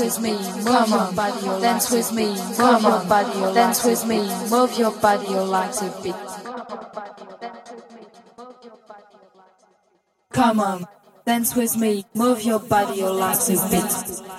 with me, move your body, dance with me, move your body, dance with me, move your body, like a beat. Come on, dance with me, move your body, like a beat.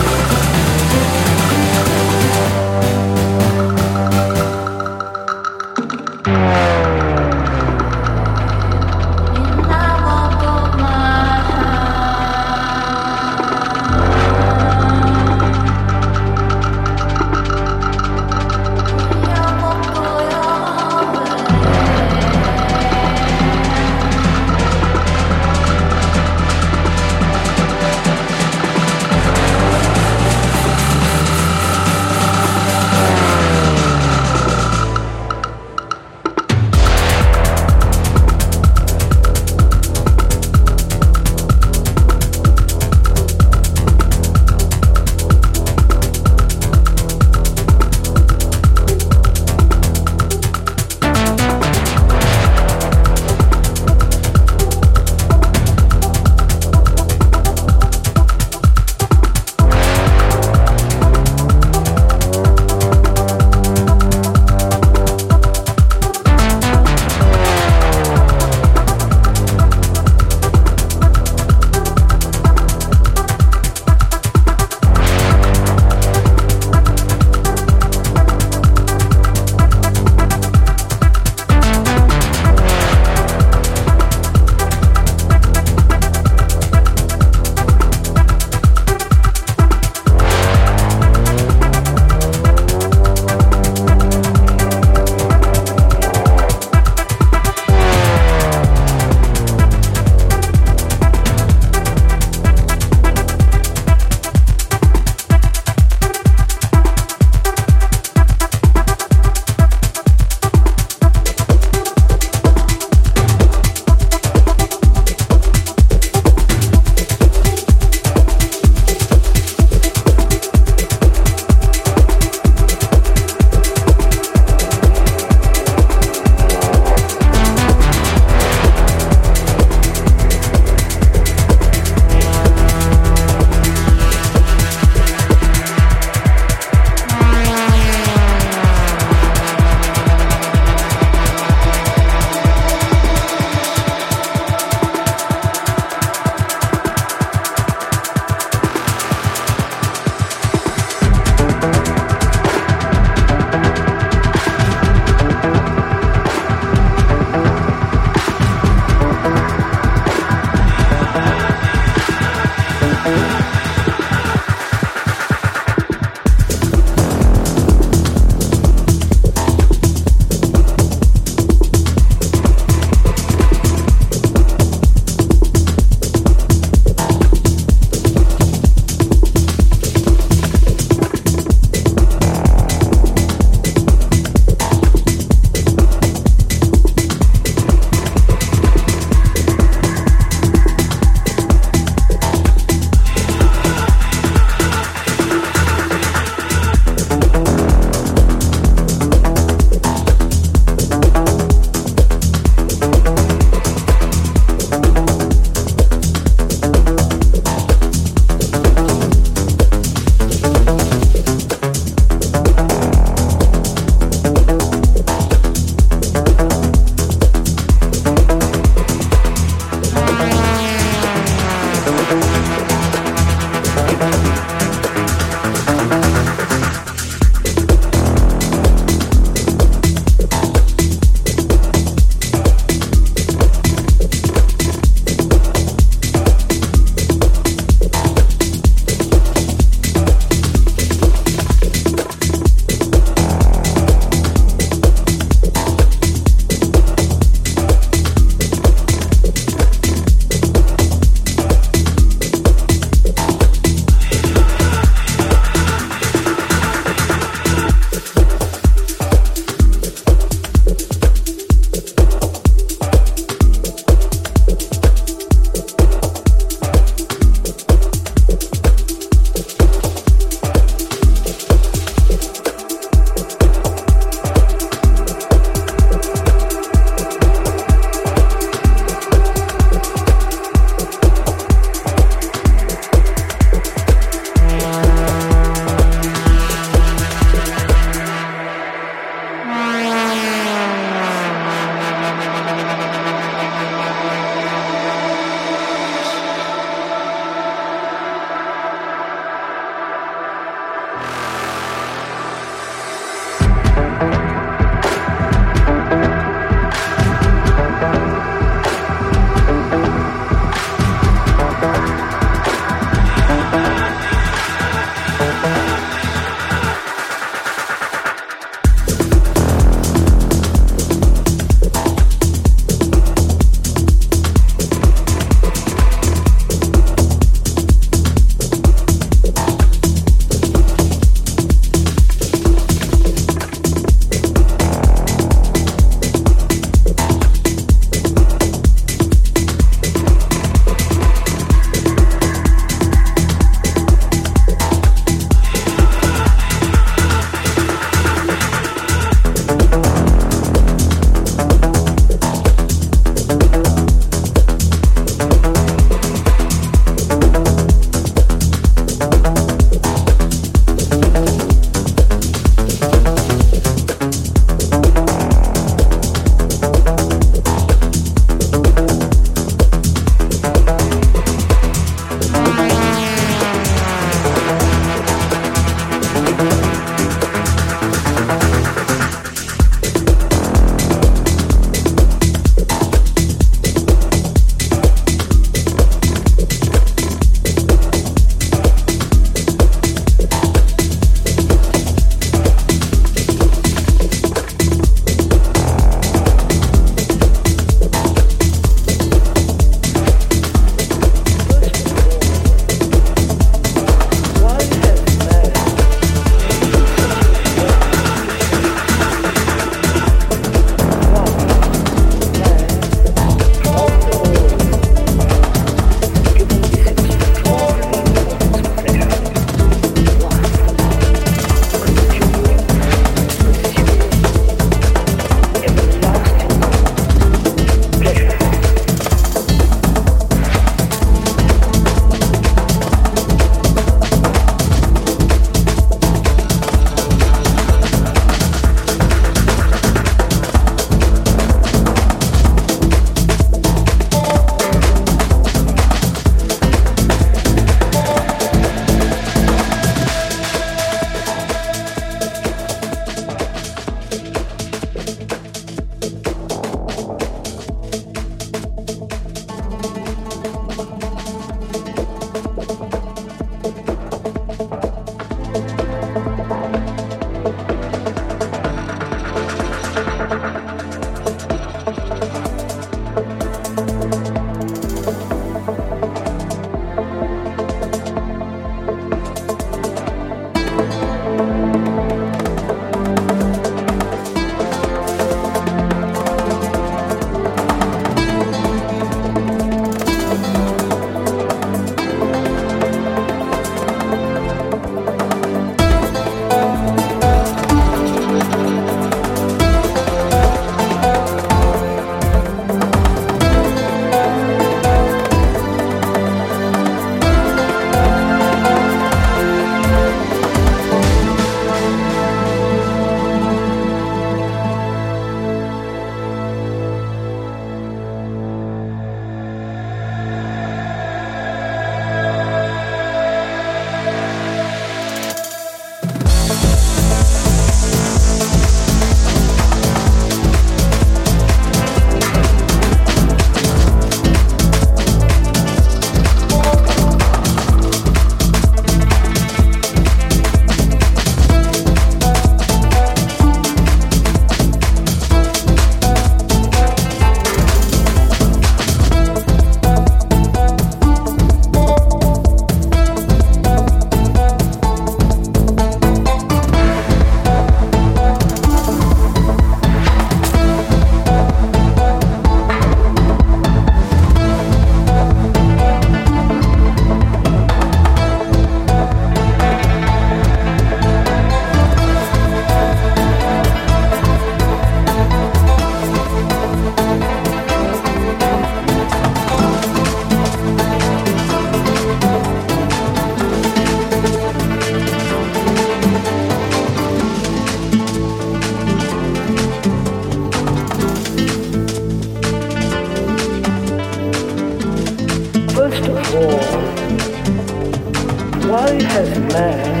man.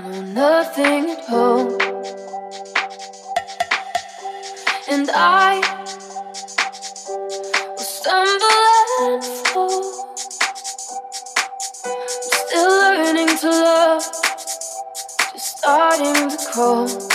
No, nothing at home. And I will stumble and fall. I'm still learning to love, just starting to crawl.